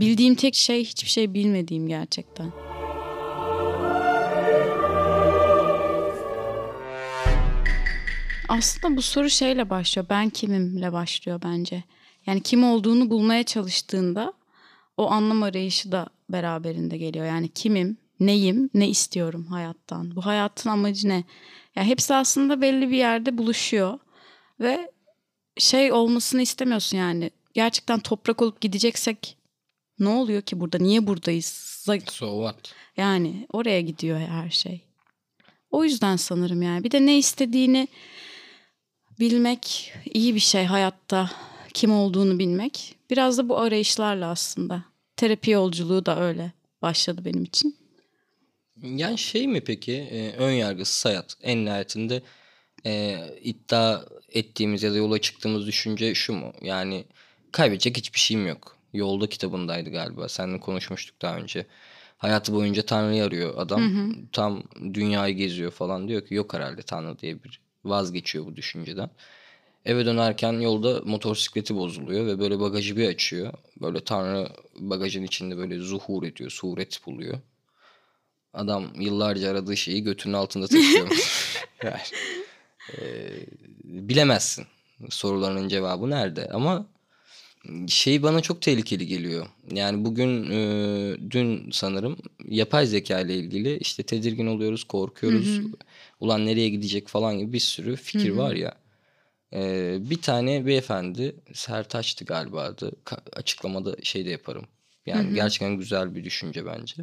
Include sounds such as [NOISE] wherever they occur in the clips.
Bildiğim tek şey hiçbir şey bilmediğim gerçekten. Aslında bu soru şeyle başlıyor. Ben kimimle başlıyor bence. Yani kim olduğunu bulmaya çalıştığında o anlam arayışı da beraberinde geliyor. Yani kimim, neyim, ne istiyorum hayattan? Bu hayatın amacı ne? Yani hepsi aslında belli bir yerde buluşuyor ve şey olmasını istemiyorsun yani. Gerçekten toprak olup gideceksek ne oluyor ki burada? Niye buradayız? So what? Yani oraya gidiyor her şey. O yüzden sanırım yani. Bir de ne istediğini bilmek iyi bir şey hayatta. Kim olduğunu bilmek. Biraz da bu arayışlarla aslında. Terapi yolculuğu da öyle başladı benim için. Yani şey mi peki e, ön yargısız hayat en nihayetinde e, iddia ettiğimiz ya da yola çıktığımız düşünce şu mu? Yani kaybedecek hiçbir şeyim yok. Yolda kitabındaydı galiba. Seninle konuşmuştuk daha önce. Hayatı boyunca Tanrı'yı arıyor adam. Hı hı. Tam dünyayı geziyor falan diyor ki yok herhalde Tanrı diye bir vazgeçiyor bu düşünceden. Eve dönerken yolda motosikleti bozuluyor ve böyle bagajı bir açıyor. Böyle Tanrı bagajın içinde böyle zuhur ediyor, suret buluyor. Adam yıllarca aradığı şeyi götünün altında taşıyormuş. [LAUGHS] [LAUGHS] yani, e, bilemezsin sorularının cevabı nerede ama şey bana çok tehlikeli geliyor. Yani bugün e, dün sanırım yapay zeka ile ilgili işte tedirgin oluyoruz, korkuyoruz. Hı hı. Ulan nereye gidecek falan gibi bir sürü fikir hı hı. var ya. E, bir tane beyefendi Sertaç'tı galiba adı. Açıklamada şey de yaparım. Yani hı hı. gerçekten güzel bir düşünce bence.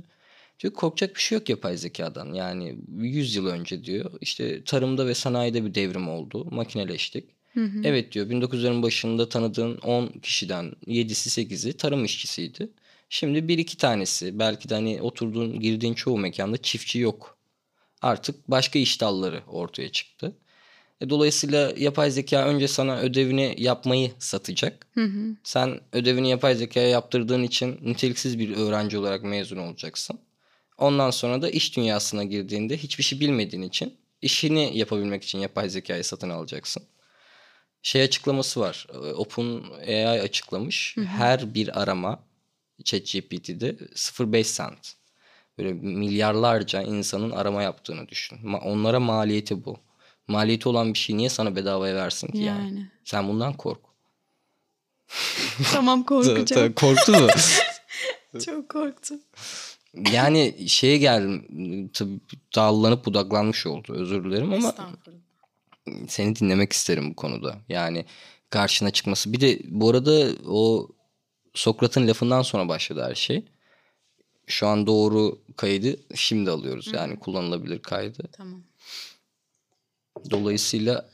Diyor korkacak bir şey yok yapay zekadan. Yani 100 yıl önce diyor işte tarımda ve sanayide bir devrim oldu. Makineleştik. Hı hı. Evet diyor 1900'lerin başında tanıdığın 10 kişiden 7'si 8'i tarım işçisiydi. Şimdi bir iki tanesi belki de hani oturduğun girdiğin çoğu mekanda çiftçi yok. Artık başka iş dalları ortaya çıktı. E, dolayısıyla yapay zeka önce sana ödevini yapmayı satacak. Hı hı. Sen ödevini yapay zekaya yaptırdığın için niteliksiz bir öğrenci olarak mezun olacaksın. Ondan sonra da iş dünyasına girdiğinde hiçbir şey bilmediğin için işini yapabilmek için yapay zekayı satın alacaksın. Şey açıklaması var. E, Open AI açıklamış. Hı hı. Her bir arama ChatGPT'de 0.5 cent. Böyle milyarlarca insanın arama yaptığını düşün. Onlara maliyeti bu. Maliyeti olan bir şey niye sana bedavaya versin ki yani? yani? Sen bundan kork. [LAUGHS] tamam korkacağım. Korktu mu? [LAUGHS] Çok korktum. Yani şeye geldim tabii dallanıp budaklanmış oldu özür dilerim ama seni dinlemek isterim bu konuda. Yani karşına çıkması. Bir de bu arada o Sokrat'ın lafından sonra başladı her şey. Şu an doğru kaydı şimdi alıyoruz. Yani Hı. kullanılabilir kaydı. Tamam. Dolayısıyla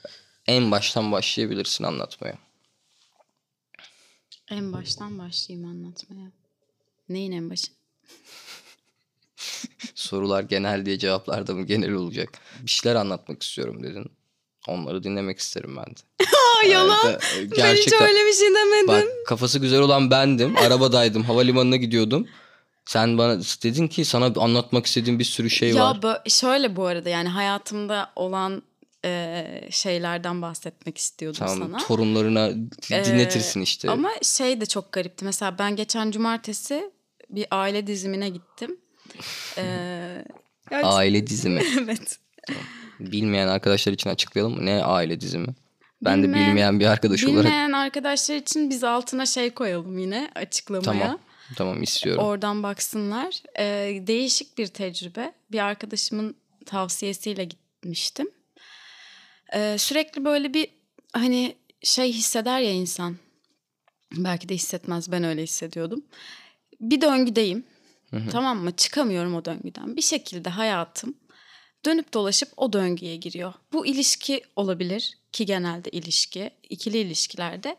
en baştan başlayabilirsin anlatmaya. En baştan başlayayım anlatmaya. Neyin en başı? [LAUGHS] Sorular genel diye cevaplar da mı genel olacak? Bir şeyler anlatmak istiyorum dedin. Onları dinlemek isterim ben de. [LAUGHS] Yalan. Evet, ben hiç öyle bir şey demedim. Bak kafası güzel olan bendim. Arabadaydım. havalimanına gidiyordum. Sen bana dedin ki sana anlatmak istediğim bir sürü şey ya var. Ya şöyle bu arada yani hayatımda olan e, şeylerden bahsetmek istiyordum tamam, sana. Torunlarına dinletirsin ee, işte. Ama şey de çok garipti. Mesela ben geçen cumartesi bir aile dizimine gittim. [LAUGHS] Ee, aile dizimi. [LAUGHS] evet. Bilmeyen arkadaşlar için açıklayalım? Ne aile dizimi? Ben bilmeyen, de bilmeyen bir arkadaş bilmeyen olarak. Bilmeyen arkadaşlar için biz altına şey koyalım yine açıklamaya. Tamam. Tamam istiyorum. Oradan baksınlar. Ee, değişik bir tecrübe. Bir arkadaşımın tavsiyesiyle gitmiştim. Ee, sürekli böyle bir hani şey hisseder ya insan. Belki de hissetmez ben öyle hissediyordum. Bir döngüdeyim. Hı hı. Tamam mı? Çıkamıyorum o döngüden. Bir şekilde hayatım dönüp dolaşıp o döngüye giriyor. Bu ilişki olabilir ki genelde ilişki, ikili ilişkilerde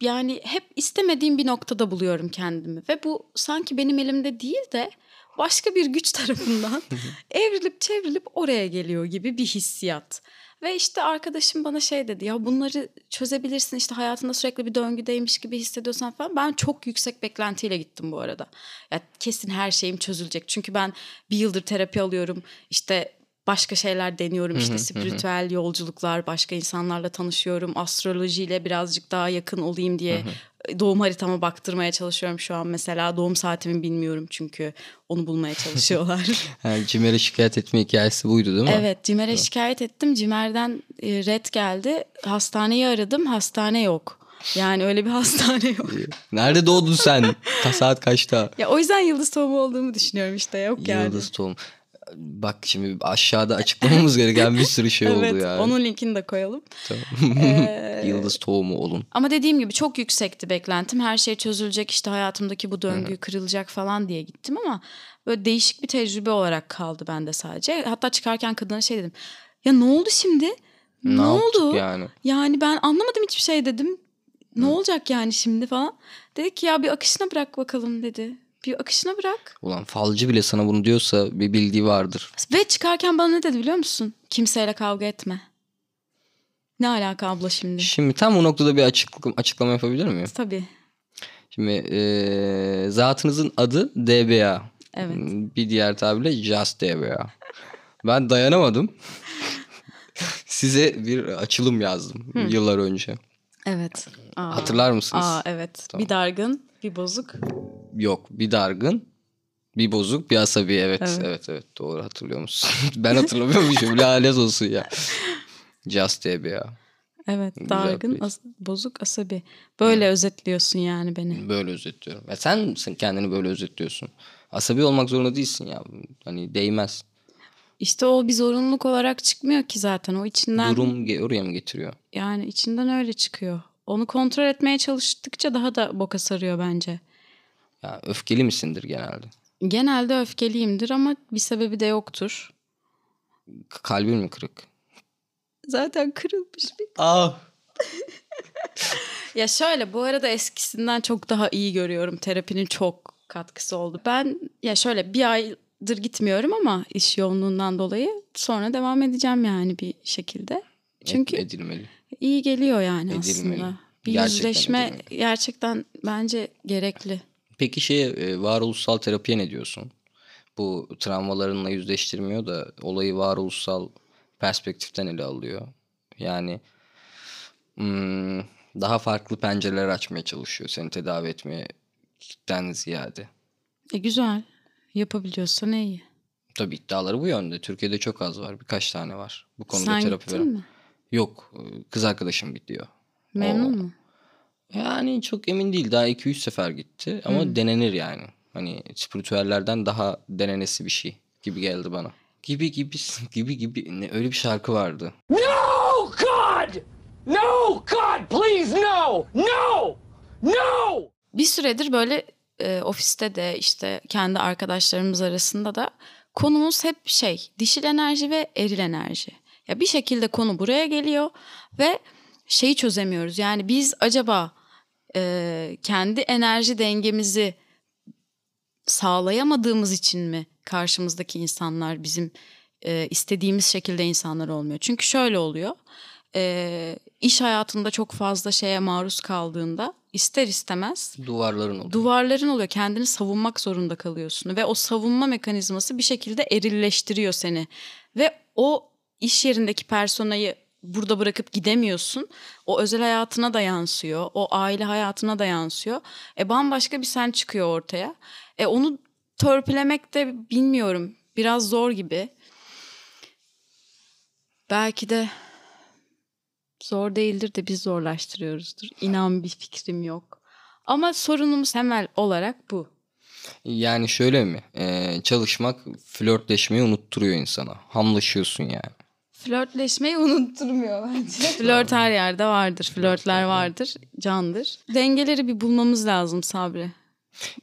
yani hep istemediğim bir noktada buluyorum kendimi ve bu sanki benim elimde değil de başka bir güç [LAUGHS] tarafından [LAUGHS] evrilip çevrilip oraya geliyor gibi bir hissiyat. Ve işte arkadaşım bana şey dedi ya bunları çözebilirsin işte hayatında sürekli bir döngüdeymiş gibi hissediyorsan falan. Ben çok yüksek beklentiyle gittim bu arada. Ya kesin her şeyim çözülecek. Çünkü ben bir yıldır terapi alıyorum. İşte başka şeyler deniyorum işte spiritüel yolculuklar, başka insanlarla tanışıyorum, astrolojiyle birazcık daha yakın olayım diye doğum haritama baktırmaya çalışıyorum şu an mesela doğum saatimi bilmiyorum çünkü onu bulmaya çalışıyorlar. [LAUGHS] Yani Cimer'e şikayet etme hikayesi buydu değil mi? evet Cimer'e şikayet ettim Cimer'den e, red geldi hastaneyi aradım hastane yok. Yani öyle bir [LAUGHS] hastane yok. Nerede doğdun sen? Ta saat kaçta? Ya o yüzden yıldız tohumu olduğumu düşünüyorum işte yok yani. Yıldız tohum. Bak şimdi aşağıda açıklamamız gereken bir sürü şey [LAUGHS] evet, oldu yani. onun linkini de koyalım. Tamam. Ee, [LAUGHS] Yıldız tohumu olun. Ama dediğim gibi çok yüksekti beklentim. Her şey çözülecek işte hayatımdaki bu döngü kırılacak falan diye gittim ama böyle değişik bir tecrübe olarak kaldı bende sadece. Hatta çıkarken kadına şey dedim. Ya ne oldu şimdi? Ne, Ne oldu? yani? Yani ben anlamadım hiçbir şey dedim. Ne olacak yani şimdi falan. Dedi ki ya bir akışına bırak bakalım dedi. Bir akışına bırak. Ulan falcı bile sana bunu diyorsa bir bildiği vardır. Ve çıkarken bana ne dedi biliyor musun? Kimseyle kavga etme. Ne alaka abla şimdi? Şimdi tam bu noktada bir açıklama, açıklama yapabilir miyim? Tabii. Şimdi eee, zatınızın adı DBA. Evet. Bir diğer tabirle Just DBA. Ben dayanamadım. [LAUGHS] Size bir açılım yazdım yıllar önce. Evet. Aa. Hatırlar mısınız? Aa evet. Bir dargın, bir bozuk. Yok bir dargın, bir bozuk, bir asabi. Evet, Evet. evet, evet. Doğru hatırlıyor musun? [LAUGHS] ben hatırlamıyormuşum. Lanet olsun ya. Just DBA. Evet, Güzel dargın, as- bozuk, asabi. Böyle özetliyorsun yani beni. Böyle özetliyorum. Ya sen, sen kendini böyle özetliyorsun. Asabi olmak zorunda değilsin ya. Hani değmez. İşte o bir zorunluluk olarak çıkmıyor ki zaten. O içinden Durum oraya mı getiriyor? yani içinden öyle çıkıyor. Onu kontrol etmeye çalıştıkça daha da boka sarıyor bence. Ya öfkeli misindir genelde? Genelde öfkeliyimdir ama bir sebebi de yoktur. Kalbin mi kırık? Zaten kırılmış bir Ah. [LAUGHS] Ya şöyle bu arada eskisinden çok daha iyi görüyorum. Terapinin çok katkısı oldu. Ben ya şöyle bir aydır gitmiyorum ama iş yoğunluğundan dolayı sonra devam edeceğim yani bir şekilde. Çünkü edilmeli. iyi geliyor yani Edilmeli. aslında. Bir Gerçekten yüzleşme edilmeli. gerçekten bence gerekli. Peki şey e, varoluşsal terapiye ne diyorsun? Bu travmalarınla yüzleştirmiyor da olayı varoluşsal perspektiften ele alıyor. Yani hmm, daha farklı pencereler açmaya çalışıyor seni tedavi etmekten ziyade. E güzel. Yapabiliyorsan iyi. Tabii iddiaları bu yönde. Türkiye'de çok az var. Birkaç tane var. Bu konuda Sen terapi veren. mi? Yok. Kız arkadaşım gidiyor. Memnun O- mu? Yani çok emin değil. Daha 2-3 sefer gitti. Ama Hmm. denenir yani. Hani spiritüellerden daha denenesi bir şey gibi geldi bana. Gibi gibi [LAUGHS] gibi gibi ne öyle bir şarkı vardı. No, God! No, God, please, no! No! No! bir süredir böyle e, ofiste de işte kendi arkadaşlarımız arasında da konumuz hep şey dişil enerji ve eril enerji. Ya bir şekilde konu buraya geliyor ve şeyi çözemiyoruz. Yani biz acaba e, kendi enerji dengemizi sağlayamadığımız için mi karşımızdaki insanlar bizim e, istediğimiz şekilde insanlar olmuyor? Çünkü şöyle oluyor. E, iş hayatında çok fazla şeye maruz kaldığında ister istemez Duvarların oldu. duvarların oluyor. Kendini savunmak zorunda kalıyorsun ve o savunma mekanizması bir şekilde erilleştiriyor seni. Ve o iş yerindeki personayı burada bırakıp gidemiyorsun. O özel hayatına da yansıyor. O aile hayatına da yansıyor. E bambaşka bir sen çıkıyor ortaya. E onu törpülemek de bilmiyorum. Biraz zor gibi. Belki de zor değildir de biz zorlaştırıyoruzdur. İnan bir fikrim yok. Ama sorunumuz temel olarak bu. Yani şöyle mi? Ee, çalışmak flörtleşmeyi unutturuyor insana. Hamlaşıyorsun yani. Flörtleşmeyi unutturmuyor bence. [LAUGHS] Flört her yerde vardır. Flörtler vardır. Candır. Dengeleri bir bulmamız lazım Sabri.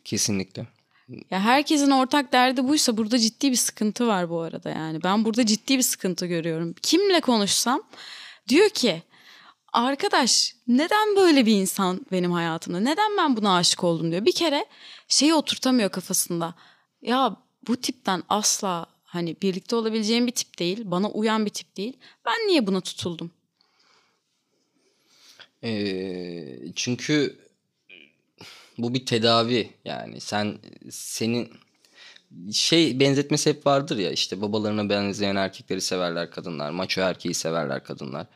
Kesinlikle. Ya herkesin ortak derdi buysa burada ciddi bir sıkıntı var bu arada yani. Ben burada ciddi bir sıkıntı görüyorum. Kimle konuşsam diyor ki arkadaş neden böyle bir insan benim hayatımda? Neden ben buna aşık oldum diyor. Bir kere şeyi oturtamıyor kafasında. Ya bu tipten asla hani birlikte olabileceğim bir tip değil. Bana uyan bir tip değil. Ben niye buna tutuldum? Ee, çünkü bu bir tedavi yani sen senin şey benzetmesi hep vardır ya işte babalarına benzeyen erkekleri severler kadınlar. Maço erkeği severler kadınlar.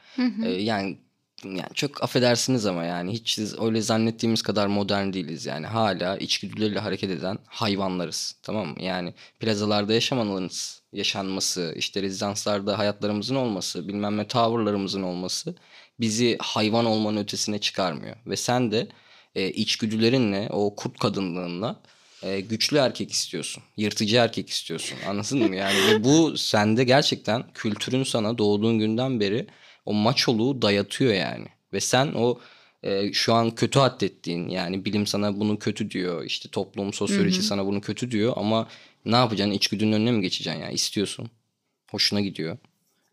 Ee, yani yani çok affedersiniz ama yani hiç siz öyle zannettiğimiz kadar modern değiliz yani. Hala içgüdüleriyle hareket eden hayvanlarız. Tamam mı? Yani plazalarda yaşamanız, yaşanması, işte rezidanslarda hayatlarımızın olması, bilmem ne tavırlarımızın olması bizi hayvan olmanın ötesine çıkarmıyor. Ve sen de e, içgüdülerinle, o kurt kadınlığınla e, güçlü erkek istiyorsun. Yırtıcı erkek istiyorsun. Anladın mı? Yani bu sende gerçekten kültürün sana doğduğun günden beri o maçoluğu dayatıyor yani. Ve sen o e, şu an kötü addettiğin yani bilim sana bunu kötü diyor. işte toplum sosyoloji sana bunu kötü diyor ama ne yapacaksın? İçgüdünün önüne mi geçeceksin yani? istiyorsun. Hoşuna gidiyor.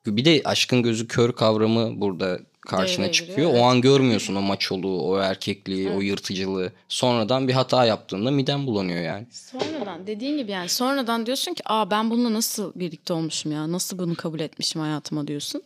Bir de aşkın gözü kör kavramı burada karşına Devreye çıkıyor. giriyor, O an görmüyorsun o maçoluğu, o erkekliği, o yırtıcılığı. Sonradan bir hata yaptığında miden bulanıyor yani. Sonradan dediğin gibi yani sonradan diyorsun ki aa ben bununla nasıl birlikte olmuşum ya nasıl bunu kabul etmişim hayatıma diyorsun.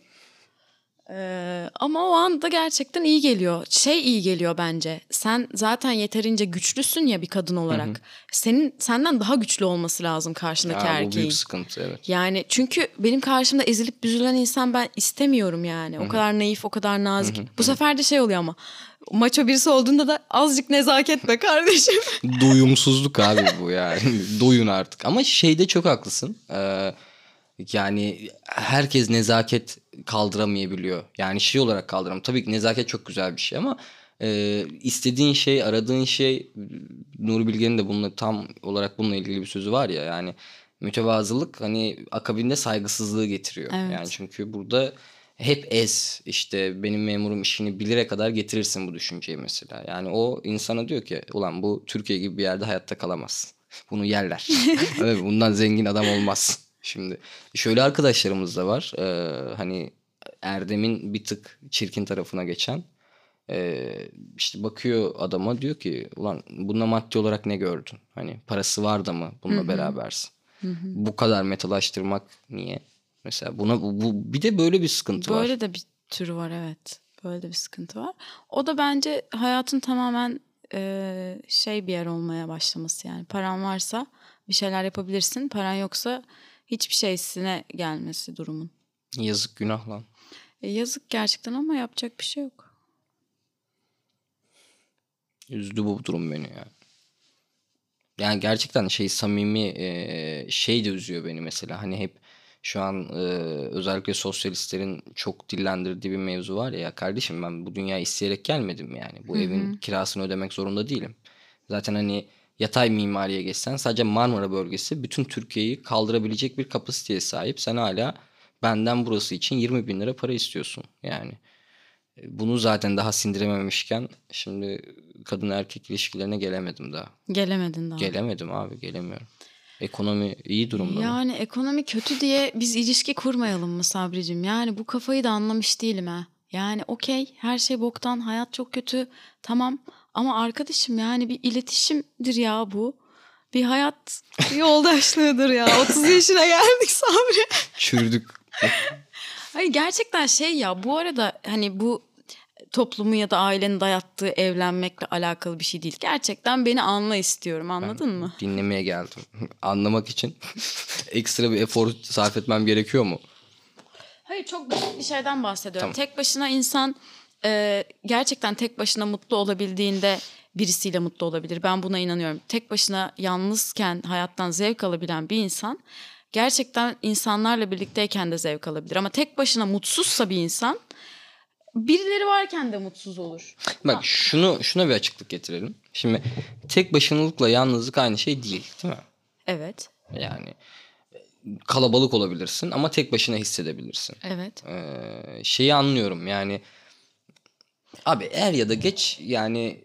Ee, ama o anda gerçekten iyi geliyor. Şey iyi geliyor bence. Sen zaten yeterince güçlüsün ya bir kadın olarak. Senin senden daha güçlü olması lazım karşındaki bu erkeğin. büyük sıkıntı evet. Yani çünkü benim karşımda ezilip büzülen insan ben istemiyorum yani. O kadar naif, o kadar nazik. Bu sefer de şey oluyor ama maço birisi olduğunda da azıcık nezaket be kardeşim. [LAUGHS] Doyumsuzluk abi bu yani. Doyun artık. Ama şeyde çok haklısın. Ee, yani herkes nezaket kaldıramayabiliyor. Yani şey olarak kaldıramıyor. Tabii ki nezaket çok güzel bir şey ama e, istediğin şey, aradığın şey Nuri Bilge'nin de bununla tam olarak bununla ilgili bir sözü var ya yani mütevazılık hani akabinde saygısızlığı getiriyor. Evet. Yani çünkü burada hep ez işte benim memurum işini bilire kadar getirirsin bu düşünceyi mesela. Yani o insana diyor ki ulan bu Türkiye gibi bir yerde hayatta kalamaz. Bunu yerler. [LAUGHS] Bundan zengin adam olmaz. Şimdi şöyle arkadaşlarımız da var. Ee, hani Erdem'in bir tık çirkin tarafına geçen. Ee, işte bakıyor adama diyor ki ulan bunda maddi olarak ne gördün? Hani parası var da mı bununla berabersin? Bu kadar metalaştırmak niye? Mesela buna bu, bu- bir de böyle bir sıkıntı var. Böyle de bir türü var evet. Böyle de bir sıkıntı var. O da bence hayatın tamamen e, şey bir yer olmaya başlaması yani. Paran varsa bir şeyler yapabilirsin. Paran yoksa hiçbir şeysine gelmesi durumun. Yazık günah lan. E, yazık gerçekten ama yapacak bir şey yok. Üzdü bu durum beni ya. Yani gerçekten şey samimi e, şey de üzüyor beni mesela. Hani hep şu an e, özellikle sosyalistlerin çok dillendirdiği bir mevzu var ya, kardeşim ben bu dünyaya isteyerek gelmedim yani. Bu evin kirasını ödemek zorunda değilim. Zaten hani yatay mimariye geçsen sadece Marmara bölgesi bütün Türkiye'yi kaldırabilecek bir kapasiteye sahip. Sen hala benden burası için 20 bin lira para istiyorsun yani. E, Bunu zaten daha sindirememişken şimdi kadın erkek ilişkilerine gelemedim daha. Gelemedin daha. Gelemedim abi gelemiyorum. Ekonomi iyi durumda mı? Yani ekonomi kötü diye biz ilişki kurmayalım mı Sabricim? Yani bu kafayı da anlamış değilim ha. Yani okey her şey boktan hayat çok kötü tamam ama arkadaşım yani bir iletişimdir ya bu. Bir hayat yoldaşlığıdır ya. [LAUGHS] 30 yaşına geldik Sabri. Çürdük. Hayır gerçekten şey ya bu arada hani bu toplumu ya da ailenin dayattığı evlenmekle alakalı bir şey değil. Gerçekten beni anla istiyorum anladın mı? Dinlemeye geldim. [LAUGHS] Anlamak için [LAUGHS] ekstra bir efor sarf etmem gerekiyor mu? Hayır çok basit bir şeyden bahsediyorum. Tamam. Tek başına insan e, gerçekten tek başına mutlu olabildiğinde birisiyle mutlu olabilir. Ben buna inanıyorum. Tek başına yalnızken hayattan zevk alabilen bir insan gerçekten insanlarla birlikteyken de zevk alabilir. Ama tek başına mutsuzsa bir insan birileri varken de mutsuz olur. Bak şunu şuna bir açıklık getirelim. Şimdi tek başınalıkla yalnızlık aynı şey değil, değil mi? Evet. Yani kalabalık olabilirsin ama tek başına hissedebilirsin. Evet. Ee, şeyi anlıyorum yani abi er ya da geç yani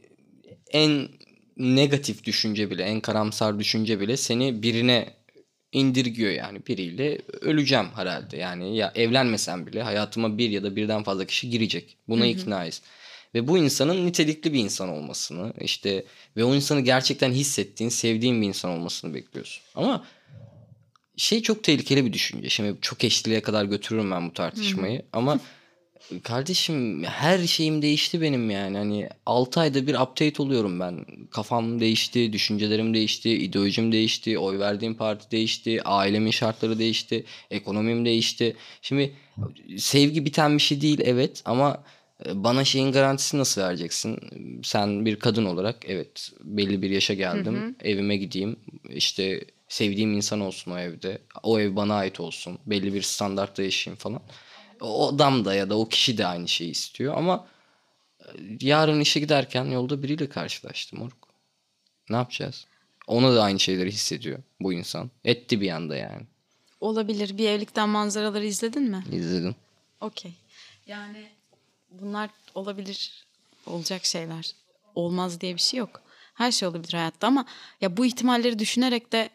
en negatif düşünce bile en karamsar düşünce bile seni birine indirgiyor yani. Biriyle öleceğim herhalde. Yani ya evlenmesem bile hayatıma bir ya da birden fazla kişi girecek. Buna iknayız. Ve bu insanın nitelikli bir insan olmasını işte ve o insanı gerçekten hissettiğin sevdiğin bir insan olmasını bekliyorsun. Ama şey çok tehlikeli bir düşünce. Şimdi çok eşliliğe kadar götürürüm ben bu tartışmayı ama [LAUGHS] Kardeşim her şeyim değişti benim yani. Hani 6 ayda bir update oluyorum ben. Kafam değişti, düşüncelerim değişti, ideolojim değişti, oy verdiğim parti değişti, ailemin şartları değişti, ekonomim değişti. Şimdi sevgi biten bir şey değil evet ama e, bana şeyin garantisini nasıl vereceksin? Sen bir kadın olarak evet belli bir yaşa geldim. Evime gideyim. işte sevdiğim insan olsun o evde. O ev bana ait olsun. Belli bir standartta yaşayayım falan. O adam da ya da o kişi de aynı şeyi istiyor ama e, yarın işe giderken yolda biriyle karşılaştım moruk. Ne yapacağız? Ona da aynı şeyleri hissediyor bu insan. Etti bir anda yani. Olabilir. Bir evlilikten manzaraları izledin mi? İzledim. Okey. Yani bunlar olabilir olacak şeyler. Olmaz diye bir şey yok. Her şey olabilir hayatta ama ya bu ihtimalleri düşünerek de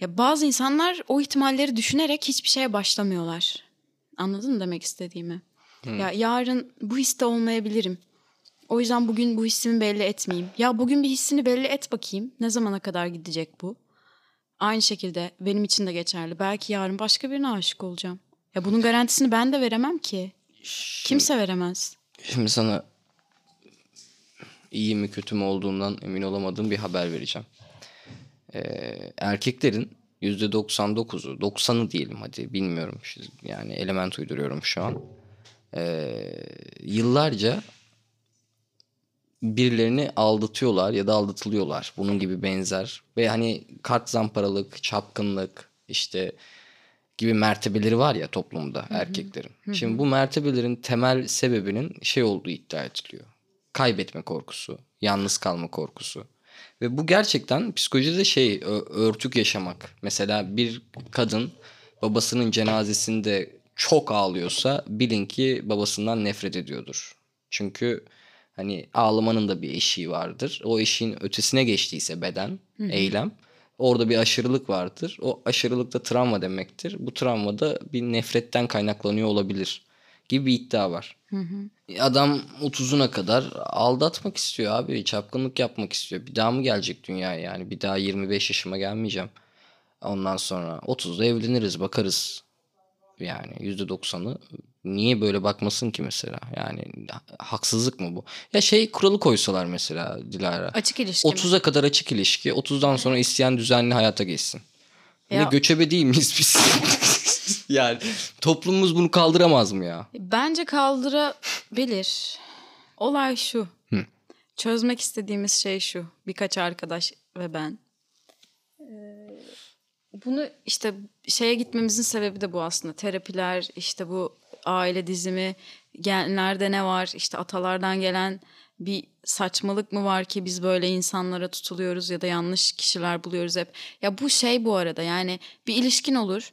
ya bazı insanlar o ihtimalleri düşünerek hiçbir şeye başlamıyorlar. Anladın mı demek istediğimi? Ya yarın bu histe olmayabilirim. O yüzden bugün bu hissimi belli etmeyeyim. Ya bugün bir hissini belli et bakayım. Ne zamana kadar gidecek bu? Aynı şekilde benim için de geçerli. Belki yarın başka birine aşık olacağım. Ya bunun garantisini ben de veremem ki. Kimse veremez. Şimdi sana iyi mi kötü mü olduğundan emin olamadığım bir haber vereceğim. Ee, erkeklerin %99'u, 90'ı diyelim hadi bilmiyorum. Yani element uyduruyorum şu an. Ee, yıllarca birilerini aldatıyorlar ya da aldatılıyorlar. Bunun gibi benzer. Ve hani kart zamparalık, çapkınlık işte gibi mertebeleri var ya toplumda erkeklerin. Şimdi bu mertebelerin temel sebebinin şey olduğu iddia ediliyor. Kaybetme korkusu, yalnız kalma korkusu. Ve bu gerçekten psikolojide şey örtük yaşamak. Mesela bir kadın babasının cenazesinde çok ağlıyorsa bilin ki babasından nefret ediyordur. Çünkü hani ağlamanın da bir eşiği vardır. O eşiğin ötesine geçtiyse beden, eylem orada bir aşırılık vardır. O aşırılık da travma demektir. Bu travma da bir nefretten kaynaklanıyor olabilir gibi bir iddia var. Adam 30'una kadar aldatmak istiyor abi. Çapkınlık yapmak istiyor. Bir daha mı gelecek dünyaya yani? Bir daha 25 yaşıma gelmeyeceğim. Ondan sonra 30'da evleniriz bakarız. Yani %90'ı niye böyle bakmasın ki mesela? Yani haksızlık mı bu? Ya şey kuralı koysalar mesela Dilara. Açık ilişki mi? 30'a kadar açık ilişki. 30'dan sonra isteyen düzenli hayata geçsin. Ne Ya- göçebe değil miyiz biz? [LAUGHS] [LAUGHS] yani toplumumuz bunu kaldıramaz mı ya? Bence kaldırabilir. Olay şu. Çözmek istediğimiz şey şu. Birkaç arkadaş ve ben. Ee, Bunu işte şeye gitmemizin sebebi de bu aslında. Terapiler, işte bu aile dizimi, genlerde ne var, işte atalardan gelen bir saçmalık mı var ki biz böyle insanlara tutuluyoruz ya da yanlış kişiler buluyoruz hep. Ya bu şey bu arada yani bir ilişkin olur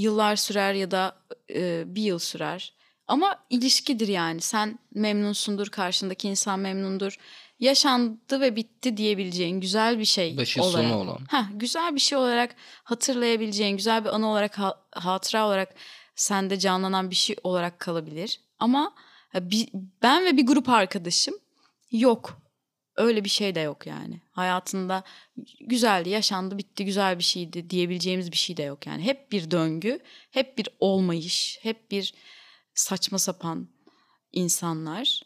yıllar sürer ya da e, bir yıl sürer. Ama ilişkidir yani. Sen memnunsundur, karşındaki insan memnundur. Yaşandı ve bitti diyebileceğin güzel bir şey Başı olarak. sonu olan. Heh, güzel bir şey olarak hatırlayabileceğin, güzel bir anı olarak, ha- hatıra olarak sende canlanan bir şey olarak kalabilir. Ama ya bi- ben ve bir grup arkadaşım yok. Öyle bir şey de yok yani. Hayatında güzeldi, yaşandı, bitti, güzel bir şeydi diyebileceğimiz bir şey de yok yani. Hep bir döngü, hep bir olmayış, hep bir saçma sapan insanlar.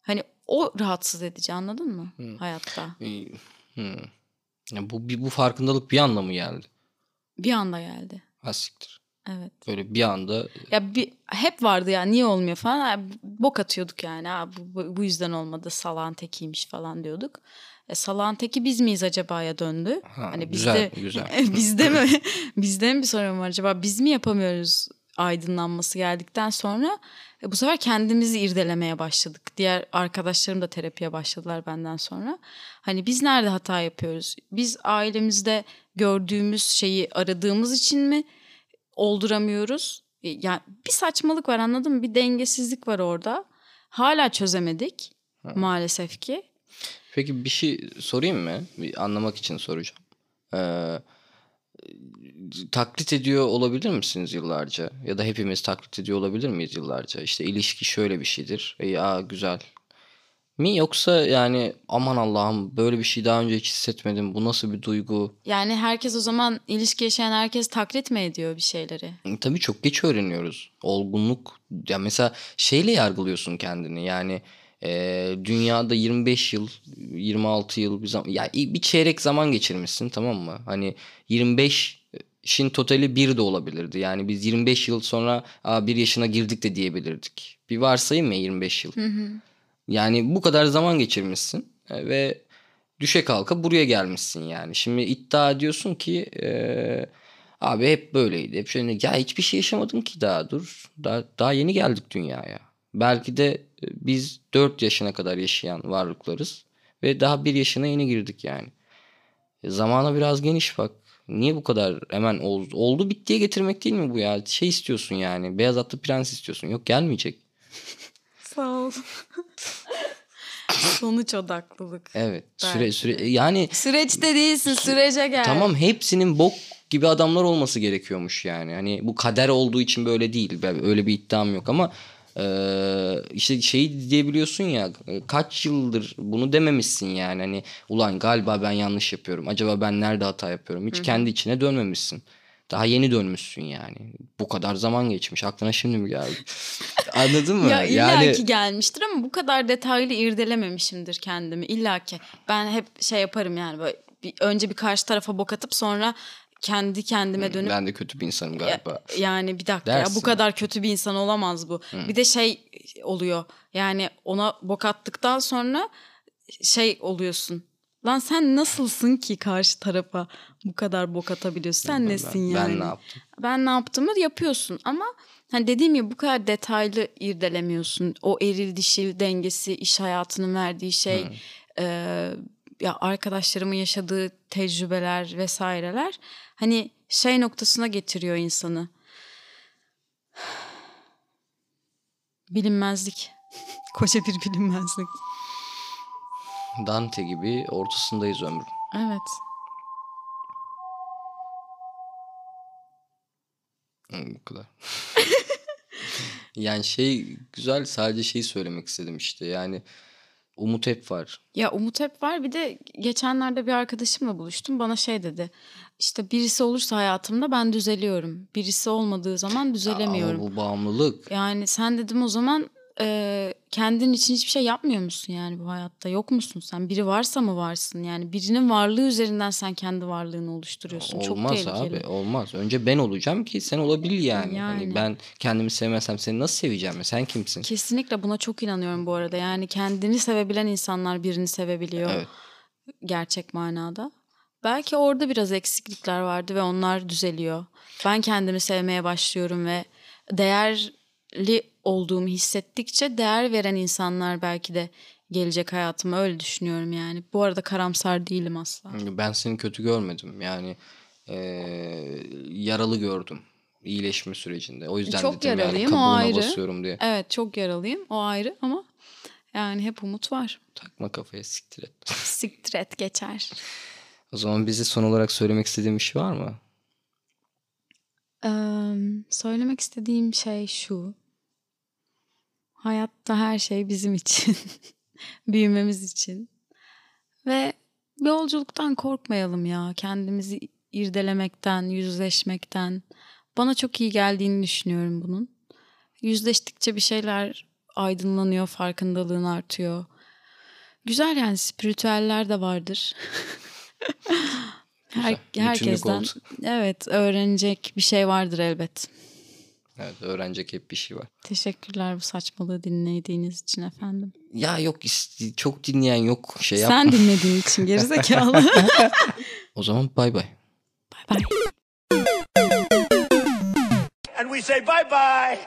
Hani o rahatsız edici anladın mı hayatta? Ee, hmm. Ya bu bir- bu farkındalık bir anda mı geldi? Bir anda geldi. Ha siktir. Evet. Böyle bir anda Ya bir hep vardı ya niye olmuyor falan. Ha, bok atıyorduk yani. Ha, bu, bu- yüzden olmadı. Salağın tekiymiş falan diyorduk. E, salağın teki biz miyiz acaba ya döndü. Ha, hani güzel, bizde güzel. [LAUGHS] bizde mi [LAUGHS] bizde mi bir sorun var acaba? Biz mi yapamıyoruz aydınlanması geldikten sonra? E, bu sefer kendimizi irdelemeye başladık. Diğer arkadaşlarım da terapiye başladılar benden sonra. Hani biz nerede hata yapıyoruz? Biz ailemizde gördüğümüz şeyi aradığımız için mi olduramıyoruz? E, Yani bir saçmalık var anladın mı? Bir dengesizlik var orada. Hala çözemedik maalesef ki. Peki bir şey sorayım mı? Bir anlamak için soracağım. Ee, taklit ediyor olabilir misiniz yıllarca? Ya da hepimiz taklit ediyor olabilir miyiz yıllarca? İşte ilişki şöyle bir şeydir. E, ya güzel. Mi yoksa yani aman Allah'ım böyle bir şey daha önce hiç hissetmedim. Bu nasıl bir duygu? Yani herkes o zaman ilişki yaşayan herkes taklit mi ediyor bir şeyleri? Tabii çok geç öğreniyoruz. Olgunluk ya mesela şeyle yargılıyorsun kendini. Yani e, dünyada 25 yıl, 26 yıl bir zaman ya bir çeyrek zaman geçirmişsin tamam mı? Hani 25 işin totali bir de olabilirdi. Yani biz 25 yıl sonra Aa, bir yaşına girdik de diyebilirdik. Bir varsayım mı 25 yıl? Yani bu kadar zaman geçirmişsin e, ve düşe kalka buraya gelmişsin yani. Şimdi iddia ediyorsun ki e, abi hep böyleydi. Hep şöyle ya hiçbir şey yaşamadın ki daha dur. Daha, daha yeni geldik dünyaya. Belki de e, biz 4 yaşına kadar yaşayan varlıklarız ve daha bir yaşına yeni girdik yani. E, zamana biraz geniş bak. Niye bu kadar hemen oldu, oldu bittiye getirmek değil mi bu ya? Şey istiyorsun yani. Beyaz atlı prens istiyorsun. Yok gelmeyecek. Sağ ol. [LAUGHS] Sonuç odaklılık. Evet. Süre süre yani Süreçte değilsin sürece gel. tamam hepsinin bok gibi adamlar olması gerekiyormuş yani. Hani bu kader olduğu için böyle değil. Öyle bir iddiam yok ama eee, işte şey diyebiliyorsun ya kaç yıldır bunu dememişsin yani. Hani ulan galiba ben yanlış yapıyorum. Acaba ben nerede hata yapıyorum? Hiç kendi içine dönmemişsin. Daha yeni dönmüşsün yani. Bu kadar zaman geçmiş. Aklına şimdi mi geldi? [LAUGHS] Anladın mı? Ya illa yani ki gelmiştir ama bu kadar detaylı irdelememişimdir kendimi. İlla ki. Ben hep şey yaparım yani böyle bir, önce bir karşı tarafa bok atıp sonra kendi kendime dönüp ben de kötü bir insanım Ya- galiba. yani bir dakika ya Dersin. bu kadar kötü bir insan olamaz bu. Bir de şey oluyor. Yani ona bok attıktan sonra şey oluyorsun. Lan sen nasılsın ki karşı tarafa bu kadar bok atabiliyorsun? Sen Ben- nesin ben yani? ne yaptım? Ben ne yaptığımı yapıyorsun ama hani dediğim gibi bu kadar detaylı irdelemiyorsun. O eril dişil dengesi, iş hayatının verdiği şey, e, ya arkadaşlarımın yaşadığı tecrübeler vesaireler hani şey noktasına getiriyor insanı. [SIGHS] Bilinmezlik. [LAUGHS] Koca bir bilinmezlik. Dante gibi ortasındayız ömrün. Evet. Hı, Bu kadar. [LAUGHS] yani şey güzel sadece şeyi söylemek istedim işte yani umut hep var. Ya umut hep var. Bir de geçenlerde bir arkadaşımla buluştum. Bana şey dedi. İşte birisi olursa hayatımda ben düzeliyorum. Birisi olmadığı zaman düzelemiyorum. Ama bu bağımlılık. Yani sen dedim o zaman e, kendin için hiçbir şey yapmıyor musun yani bu hayatta? Yok musun sen? Biri varsa mı varsın? Yani birinin varlığı üzerinden sen kendi varlığını oluşturuyorsun. Çok olmaz tehlikeli. abi olmaz. Önce ben olacağım ki sen olabil yani. Yani. Hani ben kendimi sevmezsem seni nasıl seveceğim? Sen kimsin? Kesinlikle buna çok inanıyorum bu arada. Yani kendini sevebilen insanlar birini sevebiliyor. Evet. Gerçek manada. Belki orada biraz eksiklikler vardı ve onlar düzeliyor. Ben kendimi sevmeye başlıyorum ve değerli olduğumu hissettikçe değer veren insanlar belki de gelecek hayatıma öyle düşünüyorum yani. Bu arada karamsar değilim asla. Ben seni kötü görmedim. Yani eee, yaralı gördüm iyileşme sürecinde. O yüzden Çok dedim yani yaralıyım, o kabuğuna ayrı. basıyorum diye. Evet çok yaralıyım o ayrı ama yani hep umut var. Takma kafaya siktir et. [LAUGHS] Siktir et geçer. O zaman bize son olarak söylemek istediğin bir şey var mı? Eee, söylemek istediğim şey şu. Hayatta her şey bizim için. [LAUGHS] Büyümemiz için. Ve yolculuktan korkmayalım ya. Kendimizi irdelemekten, yüzleşmekten. Bana çok iyi geldiğini düşünüyorum bunun. Yüzleştikçe bir şeyler aydınlanıyor, farkındalığın artıyor. Güzel yani spiritüeller de vardır. [LAUGHS] Her, herkesten evet öğrenecek bir şey vardır elbet. Evet öğrenecek hep bir şey var. Teşekkürler bu saçmalığı dinlediğiniz için efendim. Ya yok çok dinleyen yok şey yapma. Sen dinlediğin için gerizekalı. [LAUGHS] O zaman bay bay. bay bay. And we say bye bye.